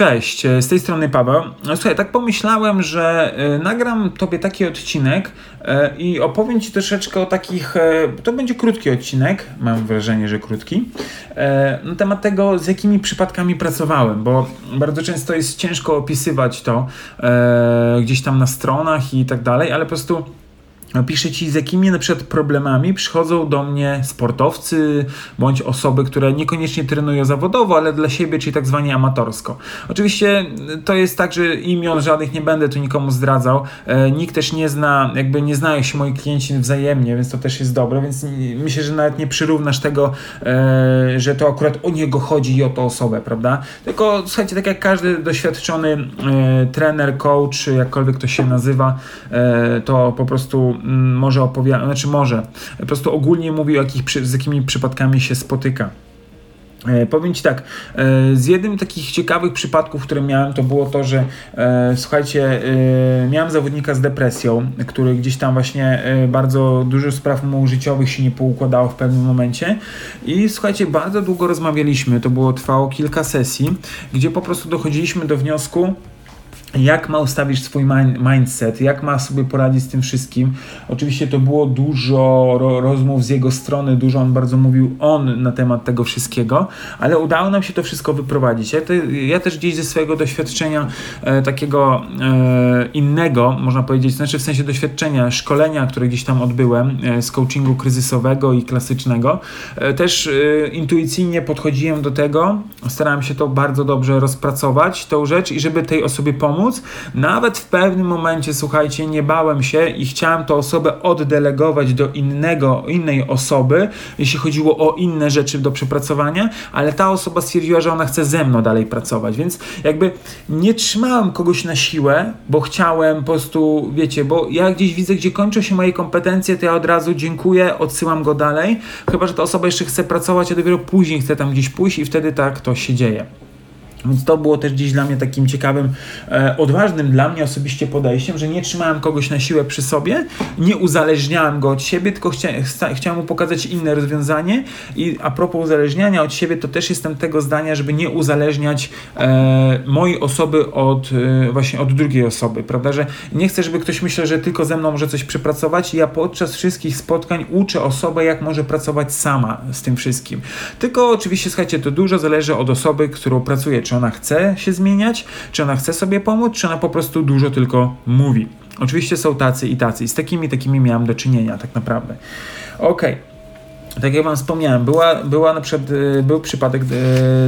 Cześć, z tej strony Paweł. Słuchaj, tak pomyślałem, że e, nagram Tobie taki odcinek e, i opowiem Ci troszeczkę o takich, e, to będzie krótki odcinek, mam wrażenie, że krótki, na temat tego, z jakimi przypadkami pracowałem, bo bardzo często jest ciężko opisywać to gdzieś tam na stronach i tak dalej, ale po prostu Piszę ci, z jakimi na przykład problemami przychodzą do mnie sportowcy bądź osoby, które niekoniecznie trenują zawodowo, ale dla siebie, czyli tak zwanie amatorsko. Oczywiście to jest tak, że imion żadnych nie będę tu nikomu zdradzał. E, nikt też nie zna, jakby nie znają się moi klienci wzajemnie, więc to też jest dobre, więc myślę, że nawet nie przyrównasz tego, e, że to akurat o niego chodzi i o tą osobę, prawda? Tylko słuchajcie, tak jak każdy doświadczony e, trener, coach, jakkolwiek to się nazywa, to po prostu może opowiada, znaczy może, po prostu ogólnie mówi o jakich, z jakimi przypadkami się spotyka. E, powiem Ci tak, e, z jednym takich ciekawych przypadków, które miałem, to było to, że e, słuchajcie, miałem zawodnika z depresją, który gdzieś tam właśnie bardzo dużo spraw mu życiowych się nie poukładało w pewnym momencie i słuchajcie, bardzo długo rozmawialiśmy, to było trwało kilka sesji, gdzie po prostu dochodziliśmy do wniosku, jak ma ustawić swój mindset, jak ma sobie poradzić z tym wszystkim. Oczywiście to było dużo rozmów z jego strony, dużo on bardzo mówił on na temat tego wszystkiego, ale udało nam się to wszystko wyprowadzić. Ja, te, ja też gdzieś ze swojego doświadczenia e, takiego e, innego, można powiedzieć, znaczy w sensie doświadczenia, szkolenia, które gdzieś tam odbyłem e, z coachingu kryzysowego i klasycznego, e, też e, intuicyjnie podchodziłem do tego, starałem się to bardzo dobrze rozpracować, tą rzecz i żeby tej osobie pomóc, pomóc. Nawet w pewnym momencie, słuchajcie, nie bałem się i chciałem tę osobę oddelegować do innego, innej osoby, jeśli chodziło o inne rzeczy do przepracowania, ale ta osoba stwierdziła, że ona chce ze mną dalej pracować, więc jakby nie trzymałem kogoś na siłę, bo chciałem po prostu, wiecie, bo ja gdzieś widzę, gdzie kończą się moje kompetencje, to ja od razu dziękuję, odsyłam go dalej, chyba, że ta osoba jeszcze chce pracować, a dopiero później chce tam gdzieś pójść i wtedy tak to się dzieje. Więc to było też gdzieś dla mnie takim ciekawym, e, odważnym dla mnie osobiście podejściem, że nie trzymałem kogoś na siłę przy sobie, nie uzależniałem go od siebie, tylko chcia, chciałem mu pokazać inne rozwiązanie. I a propos uzależniania od siebie, to też jestem tego zdania, żeby nie uzależniać e, mojej osoby od e, właśnie od drugiej osoby, prawda? Że nie chcę, żeby ktoś myślał, że tylko ze mną może coś przepracować. Ja podczas wszystkich spotkań uczę osobę, jak może pracować sama z tym wszystkim. Tylko oczywiście, słuchajcie, to dużo zależy od osoby, którą pracuję czy ona chce się zmieniać, czy ona chce sobie pomóc, czy ona po prostu dużo tylko mówi. Oczywiście są tacy i tacy. I z takimi, takimi miałem do czynienia tak naprawdę. Okej. Okay tak jak Wam wspomniałem, była, była na przykład, y, był przypadek y,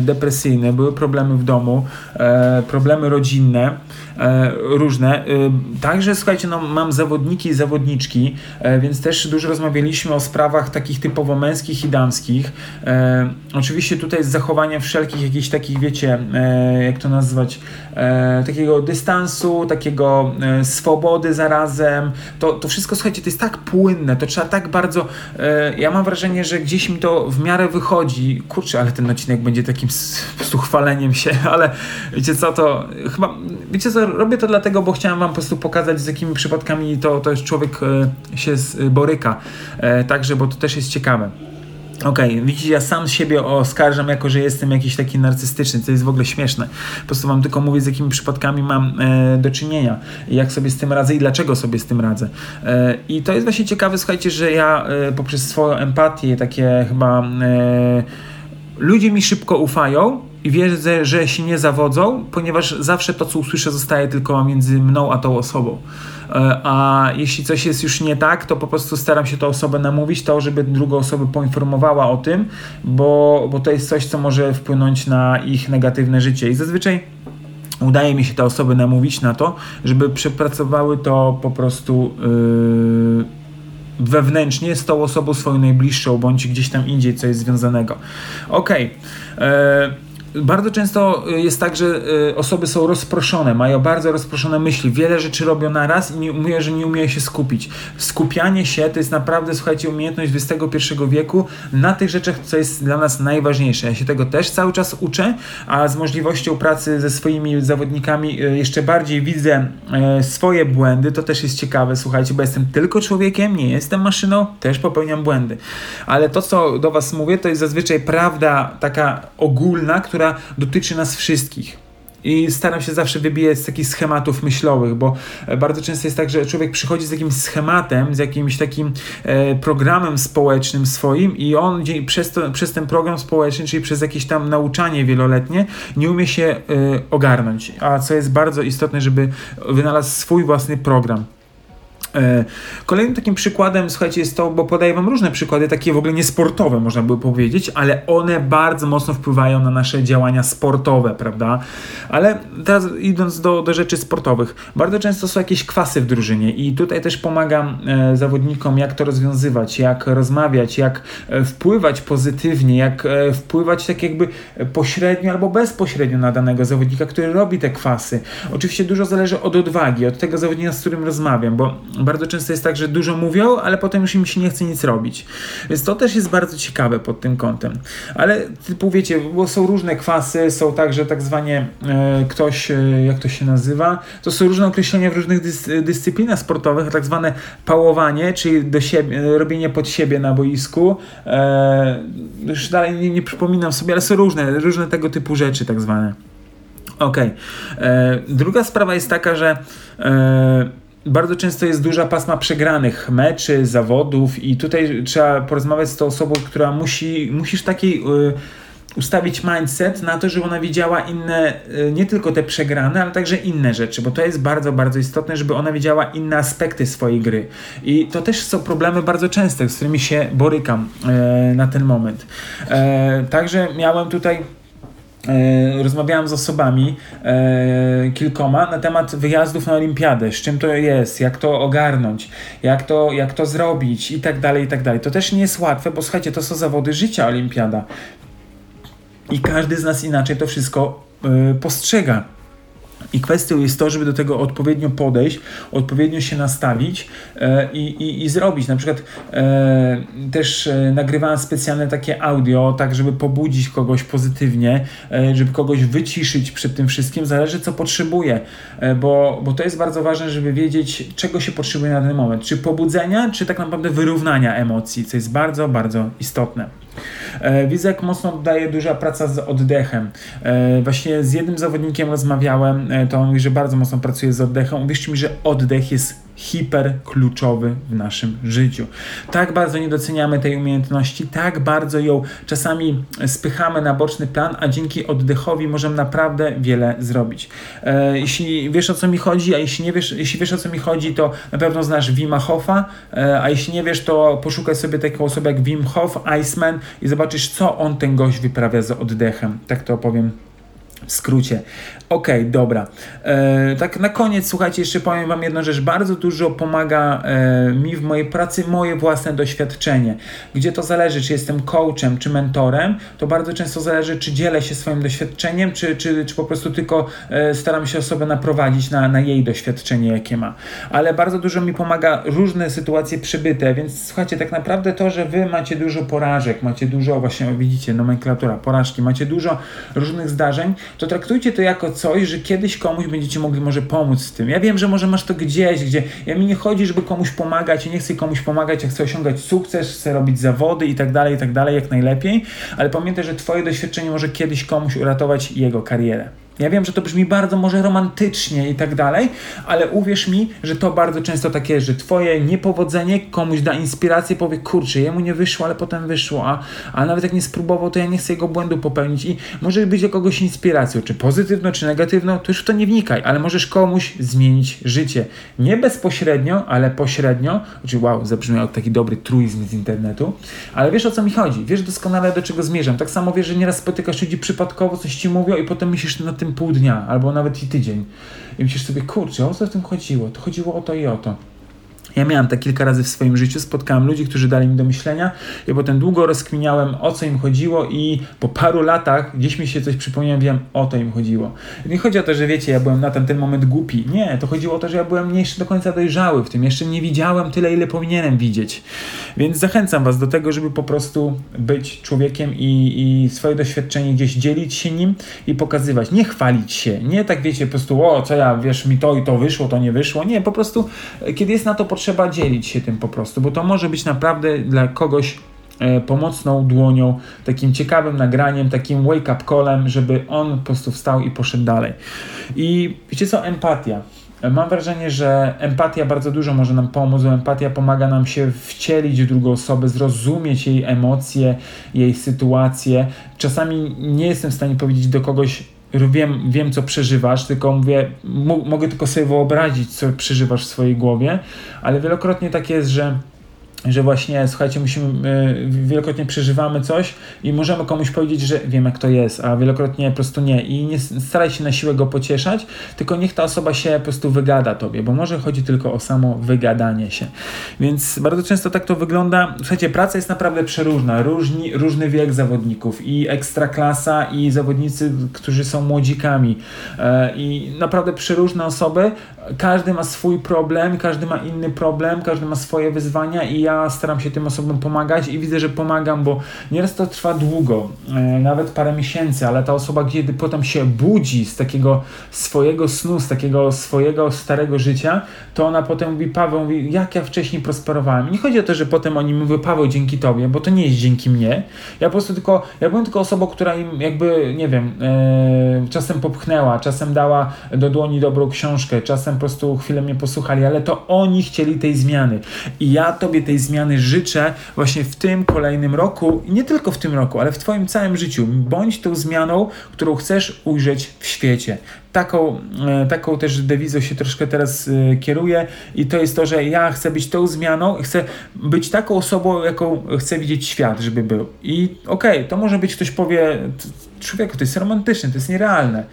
depresyjny, były problemy w domu, e, problemy rodzinne, e, różne. Y, także, słuchajcie, no, mam zawodniki i zawodniczki, e, więc też dużo rozmawialiśmy o sprawach takich typowo męskich i damskich. Oczywiście tutaj z zachowaniem wszelkich jakichś takich, wiecie, jak to nazwać, takiego dystansu, takiego swobody zarazem. To, to wszystko, słuchajcie, to jest tak płynne, to trzeba tak bardzo, ja mam wrażenie, wrażenie, że gdzieś mi to w miarę wychodzi. Kurczę, ale ten odcinek będzie takim po prostu chwaleniem się, ale wiecie co, to chyba, wiecie co, robię to dlatego, bo chciałem wam po prostu pokazać, z jakimi przypadkami to, to jest człowiek e, się boryka. E, także, bo to też jest ciekawe. Okej, okay, widzicie, ja sam siebie oskarżam jako, że jestem jakiś taki narcystyczny, co jest w ogóle śmieszne. Po prostu wam tylko mówię, z jakimi przypadkami mam e, do czynienia, jak sobie z tym radzę i dlaczego sobie z tym radzę. E, I to jest właśnie ciekawe, słuchajcie, że ja e, poprzez swoją empatię, takie chyba e, ludzie mi szybko ufają, i wierzę, że się nie zawodzą, ponieważ zawsze to, co usłyszę, zostaje tylko między mną a tą osobą. E, a jeśli coś jest już nie tak, to po prostu staram się tę osobę namówić, to żeby drugą osobę poinformowała o tym, bo, bo to jest coś, co może wpłynąć na ich negatywne życie. I zazwyczaj udaje mi się te osoby namówić na to, żeby przepracowały to po prostu. Yy, wewnętrznie z tą osobą swoją najbliższą, bądź gdzieś tam indziej, co jest związanego. Okej. E, bardzo często y, jest tak, że y, osoby są rozproszone, mają bardzo rozproszone myśli, wiele rzeczy robią na raz i nie że nie umieją się skupić. Skupianie się to jest naprawdę, słuchajcie, umiejętność XXI wieku na tych rzeczach, co jest dla nas najważniejsze. Ja się tego też cały czas uczę, a z możliwością pracy ze swoimi zawodnikami y, jeszcze bardziej widzę swoje błędy. To też jest ciekawe, słuchajcie, bo jestem tylko człowiekiem, nie jestem maszyną, też popełniam błędy. Ale to, co do Was mówię, to jest zazwyczaj prawda taka ogólna, która która dotyczy nas wszystkich. i staram się zawsze wybijać z takich schematów myślowych, bo e, bardzo często jest tak, że człowiek przychodzi z jakimś schematem, z jakimś takim e, programem społecznym swoim i on przez, to, przez ten program społeczny, czyli przez jakieś tam nauczanie wieloletnie, nie umie się e, ogarnąć. A co jest bardzo istotne, żeby wynalazł swój własny program. E, kolejnym takim przykładem, słuchajcie, jest to, bo podaję Wam różne przykłady, takie w ogóle niesportowe, można by powiedzieć, ale one bardzo mocno wpływają na nasze działania sportowe, prawda? Ale teraz idąc do, do rzeczy sportowych, bardzo często są jakieś kwasy w drużynie i tutaj też pomagam e, zawodnikom, jak to rozwiązywać, jak rozmawiać, jak e, wpływać pozytywnie, jak e, wpływać tak jakby pośrednio albo bezpośrednio na danego zawodnika, który robi te kwasy. Oczywiście dużo zależy od odwagi, od tego zawodnika, z którym rozmawiam, bo bardzo często jest tak, że dużo mówią, ale potem już im się nie chce nic robić. Więc to też jest bardzo ciekawe pod tym kątem. Ale typu wiecie, bo są różne kwasy, są także tak zwanie e, ktoś, e, jak to się nazywa, to są różne określenia w różnych dys, dyscyplinach sportowych, tak zwane pałowanie, czyli do siebie, robienie pod siebie na boisku. E, już dalej nie, nie przypominam sobie, ale są różne, różne tego typu rzeczy tak zwane. Okej. Okay. E, druga sprawa jest taka, że e, bardzo często jest duża pasma przegranych meczy, zawodów i tutaj trzeba porozmawiać z tą osobą, która musi, musisz takiej y, ustawić mindset na to, żeby ona widziała inne, y, nie tylko te przegrane, ale także inne rzeczy, bo to jest bardzo, bardzo istotne, żeby ona widziała inne aspekty swojej gry. I to też są problemy bardzo częste, z którymi się borykam y, na ten moment. także miałem tutaj E, rozmawiałem z osobami e, kilkoma na temat wyjazdów na olimpiadę, z czym to jest, jak to ogarnąć, jak to, jak to zrobić i tak dalej, i tak dalej. To też nie jest łatwe, bo słuchajcie, to są zawody życia olimpiada. I każdy z nas inaczej to wszystko e, postrzega. I kwestią jest to, żeby do tego odpowiednio podejść, odpowiednio się nastawić e, i, i, zrobić. Na przykład e, też e, nagrywałem specjalne takie audio, tak żeby pobudzić kogoś pozytywnie, e, żeby kogoś wyciszyć przed tym wszystkim. Zależy, co potrzebuje, e, bo, bo to jest bardzo ważne, żeby wiedzieć, czego się potrzebuje na ten moment. Czy pobudzenia, czy tak naprawdę wyrównania emocji, co jest bardzo, bardzo istotne. E, widzę, jak mocno daje duża praca z oddechem. E, właśnie z jednym zawodnikiem rozmawiałem, e, to on mówi, że bardzo mocno pracuje z oddechem. Uwierzcie mi, że oddech jest hiper kluczowy w naszym życiu. Tak bardzo nie doceniamy tej umiejętności, tak bardzo ją czasami spychamy na boczny plan, a dzięki oddechowi możemy naprawdę wiele zrobić. E, jeśli wiesz o co mi chodzi, a jeśli nie wiesz, jeśli wiesz o co mi chodzi, to na pewno znasz Wima Hofa, e, a jeśli nie wiesz, to poszukaj sobie taką osobę jak Wim Hof, Iceman i zobaczysz, co on ten gość wyprawia z oddechem. Tak to opowiem w skrócie. Okej, okay, dobra. E, tak na koniec, słuchajcie, jeszcze powiem Wam jedną rzecz. Bardzo dużo pomaga e, mi w mojej pracy moje własne doświadczenie. Gdzie to zależy, czy jestem coachem, czy mentorem, to bardzo często zależy, czy dzielę się swoim doświadczeniem, czy, czy, czy po prostu tylko e, staram się osobę naprowadzić na, na jej doświadczenie, jakie ma. Ale bardzo dużo mi pomaga różne sytuacje przybyte, więc słuchajcie, tak naprawdę to, że Wy macie dużo porażek, macie dużo, właśnie widzicie, nomenklatura, porażki, macie dużo różnych zdarzeń, to traktujcie to jako coś, że kiedyś komuś będziecie mogli może pomóc z tym. Ja wiem, że może masz to gdzieś, gdzie ja mi nie chodzi, żeby komuś pomagać, ja nie chcę komuś pomagać, ja chcę osiągać sukces, chcę robić zawody i tak dalej, i tak dalej, jak najlepiej, ale pamiętaj, że twoje doświadczenie może kiedyś komuś uratować jego karierę. Ja wiem, że to brzmi bardzo może romantycznie i tak dalej, ale uwierz mi, że to bardzo często tak jest, że twoje niepowodzenie komuś da inspirację, powie, kurczę, jemu nie wyszło, ale potem wyszło, a, a nawet jak nie spróbował, to ja nie chcę jego błędu popełnić i może być dla kogoś inspiracją, czy pozytywną, czy negatywną, to już w to nie wnikaj, ale możesz komuś zmienić życie. Nie bezpośrednio, ale pośrednio, znaczy wow, zabrzmiał taki dobry truizm z internetu, ale wiesz o co mi chodzi, wiesz doskonale do czego zmierzam. Tak samo wiesz, że nieraz spotykasz ludzi przypadkowo, coś ci mówią i potem myślisz na tym pół dnia, albo nawet i tydzień. I myślisz sobie, kurczę, o co w tym chodziło? To chodziło o to i o to. Ja miałem tak kilka razy w swoim życiu, spotkałem ludzi, którzy dali mi do myślenia i potem długo rozkminiałem, o co im chodziło i po paru latach gdzieś mi się coś przypomniałem, wiem, o to im chodziło. I nie chodzi o to, że wiecie, ja byłem na ten, ten moment głupi. Nie, to chodziło o to, że ja byłem nie jeszcze do końca dojrzały w tym, jeszcze nie widziałem tyle, ile powinienem widzieć. Więc zachęcam Was do tego, żeby po prostu być człowiekiem i, i swoje doświadczenie gdzieś dzielić się nim i pokazywać. Nie chwalić się, nie tak wiecie, po prostu, o, co ja, wiesz, mi to i to wyszło, to nie wyszło. Nie, po prostu, kiedy jest na to potrzeba, trzeba dzielić się tym po prostu, bo to może być naprawdę dla kogoś e, pomocną dłonią, takim ciekawym nagraniem, takim wake-up callem, żeby on po prostu wstał i poszedł dalej. I wiecie co? Empatia. Mam wrażenie, że empatia bardzo dużo może nam pomóc, bo empatia pomaga nam się wcielić w drugą osobę, zrozumieć jej emocje, jej sytuację. Czasami nie jestem w stanie powiedzieć do kogoś, wiem, wiem co przeżywasz, tylko mówię, mogę tylko sobie wyobrazić, co przeżywasz w swojej głowie, ale wielokrotnie tak jest, że że właśnie, słuchajcie, musimy, y, wielokrotnie przeżywamy coś i możemy komuś powiedzieć, że wiem jak to jest, a wielokrotnie po prostu nie. I nie staraj się na siłę go pocieszać, tylko niech ta osoba się po prostu wygada tobie, bo może chodzi tylko o samo wygadanie się. Więc bardzo często tak to wygląda. Słuchajcie, praca jest naprawdę przeróżna, różni, różny wiek zawodników i ekstraklasa i zawodnicy, którzy są młodzikami e, i naprawdę przeróżne osoby. Każdy ma swój problem, każdy ma inny problem, każdy ma swoje wyzwania i ja ja staram się tym osobom pomagać i widzę, że pomagam, bo nieraz to trwa długo, e, nawet parę miesięcy, ale ta osoba, kiedy potem się budzi z takiego swojego snu, z takiego swojego starego życia, to ona potem mówi, Paweł, mówi, jak ja wcześniej prosperowałem. Nie chodzi o to, że potem oni mówią, Paweł, dzięki tobie, bo to nie jest dzięki mnie. Ja po prostu tylko, ja byłem tylko osobą, która im jakby, nie wiem, e, czasem popchnęła, czasem dała do dłoni dobrą książkę, czasem po prostu chwilę mnie posłuchali, ale to oni chcieli tej zmiany. I ja tobie tej zmiany życzę właśnie w tym kolejnym roku nie tylko w tym roku, ale w Twoim całym życiu. Bądź tą zmianą, którą chcesz ujrzeć w świecie. Taką, e, taką też dewizą się troszkę teraz e, kieruję i to jest to, że ja chcę być tą zmianą, chcę być taką osobą, jaką chcę widzieć świat, żeby był. I okej, okay, to może być ktoś powie, człowieku, to jest romantyczne, to jest nierealne.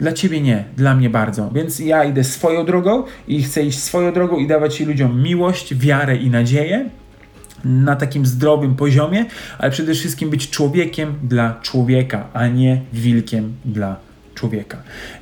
Dla ciebie nie, dla mnie bardzo. Więc ja idę swoją drogą i chcę iść swoją drogą i dawać ludziom miłość, wiarę i nadzieję na takim zdrowym poziomie, ale przede wszystkim być człowiekiem dla człowieka, a nie wilkiem dla człowieka.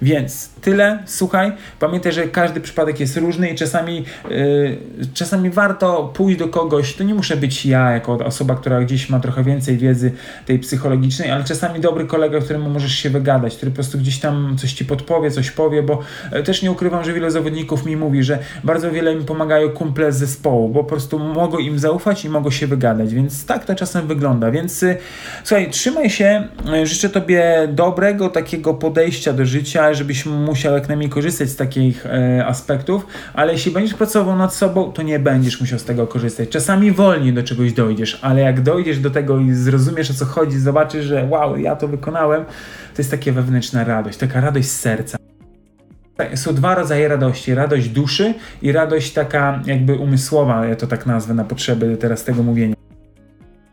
Więc tyle, słuchaj, pamiętaj, że każdy przypadek jest różny i czasami, yy, czasami warto pójść do kogoś, to nie muszę być ja jako osoba, która gdzieś ma trochę więcej wiedzy tej psychologicznej, ale czasami dobry kolega, któremu możesz się wygadać, który po prostu gdzieś tam coś ci podpowie, coś powie, bo yy, też nie ukrywam, że wiele zawodników mi mówi, że bardzo wiele im pomagają kumple z zespołu, bo po prostu mogą im zaufać i mogą się wygadać, więc tak to czasem wygląda, więc yy, słuchaj, trzymaj się, y, życzę Tobie dobrego takiego podejścia do życia, żebyś musiał jak najmniej korzystać z takich e, aspektów, ale jeśli będziesz pracował nad sobą, to nie będziesz musiał z tego korzystać. Czasami wolniej do czegoś dojdziesz, ale jak dojdziesz do tego i zrozumiesz o co chodzi, zobaczysz, że wow, ja to wykonałem, to jest taka wewnętrzna radość, taka radość z serca. Są dwa rodzaje radości. Radość duszy i radość taka jakby umysłowa, ja to tak nazwę na potrzeby teraz tego mówienia.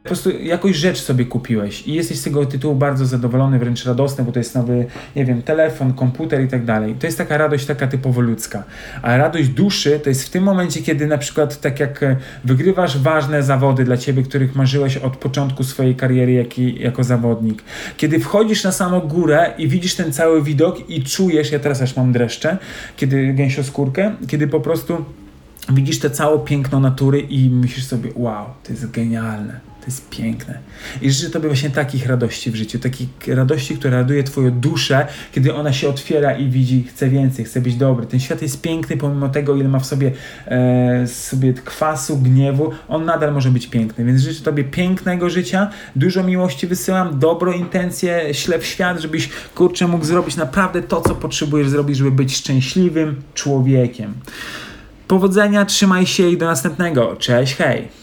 Po prostu jakąś rzecz sobie kupiłeś i jesteś z tego tytułu bardzo zadowolony, wręcz radosny, bo to jest nowy, nie wiem, telefon, komputer i tak dalej. To jest taka radość taka typowo ludzka. A radość duszy to jest w tym momencie, kiedy na przykład tak jak e, wygrywasz ważne zawody dla ciebie, których marzyłeś od początku swojej kariery jak i, jako zawodnik. Kiedy wchodzisz na samą górę i widzisz ten cały widok i czujesz, ja teraz aż mam dreszcze, kiedy gęsioskórkę, kiedy po prostu widzisz te całe piękno natury i myślisz sobie, wow, to jest genialne to jest piękne. I życzę Tobie właśnie takich radości w życiu, takich radości, która raduje Twoją duszę, kiedy ona się otwiera i widzi, chce więcej, chce być dobry. Ten świat jest piękny, pomimo tego, ile ma w sobie, e, sobie kwasu, gniewu, on nadal może być piękny. Więc życzę Tobie pięknego życia, dużo miłości wysyłam, dobro intencje, ślep w świat, żebyś, kurczę, mógł zrobić naprawdę to, co potrzebujesz zrobić, żeby być szczęśliwym człowiekiem. Powodzenia, trzymaj się i do następnego. Cześć, hej!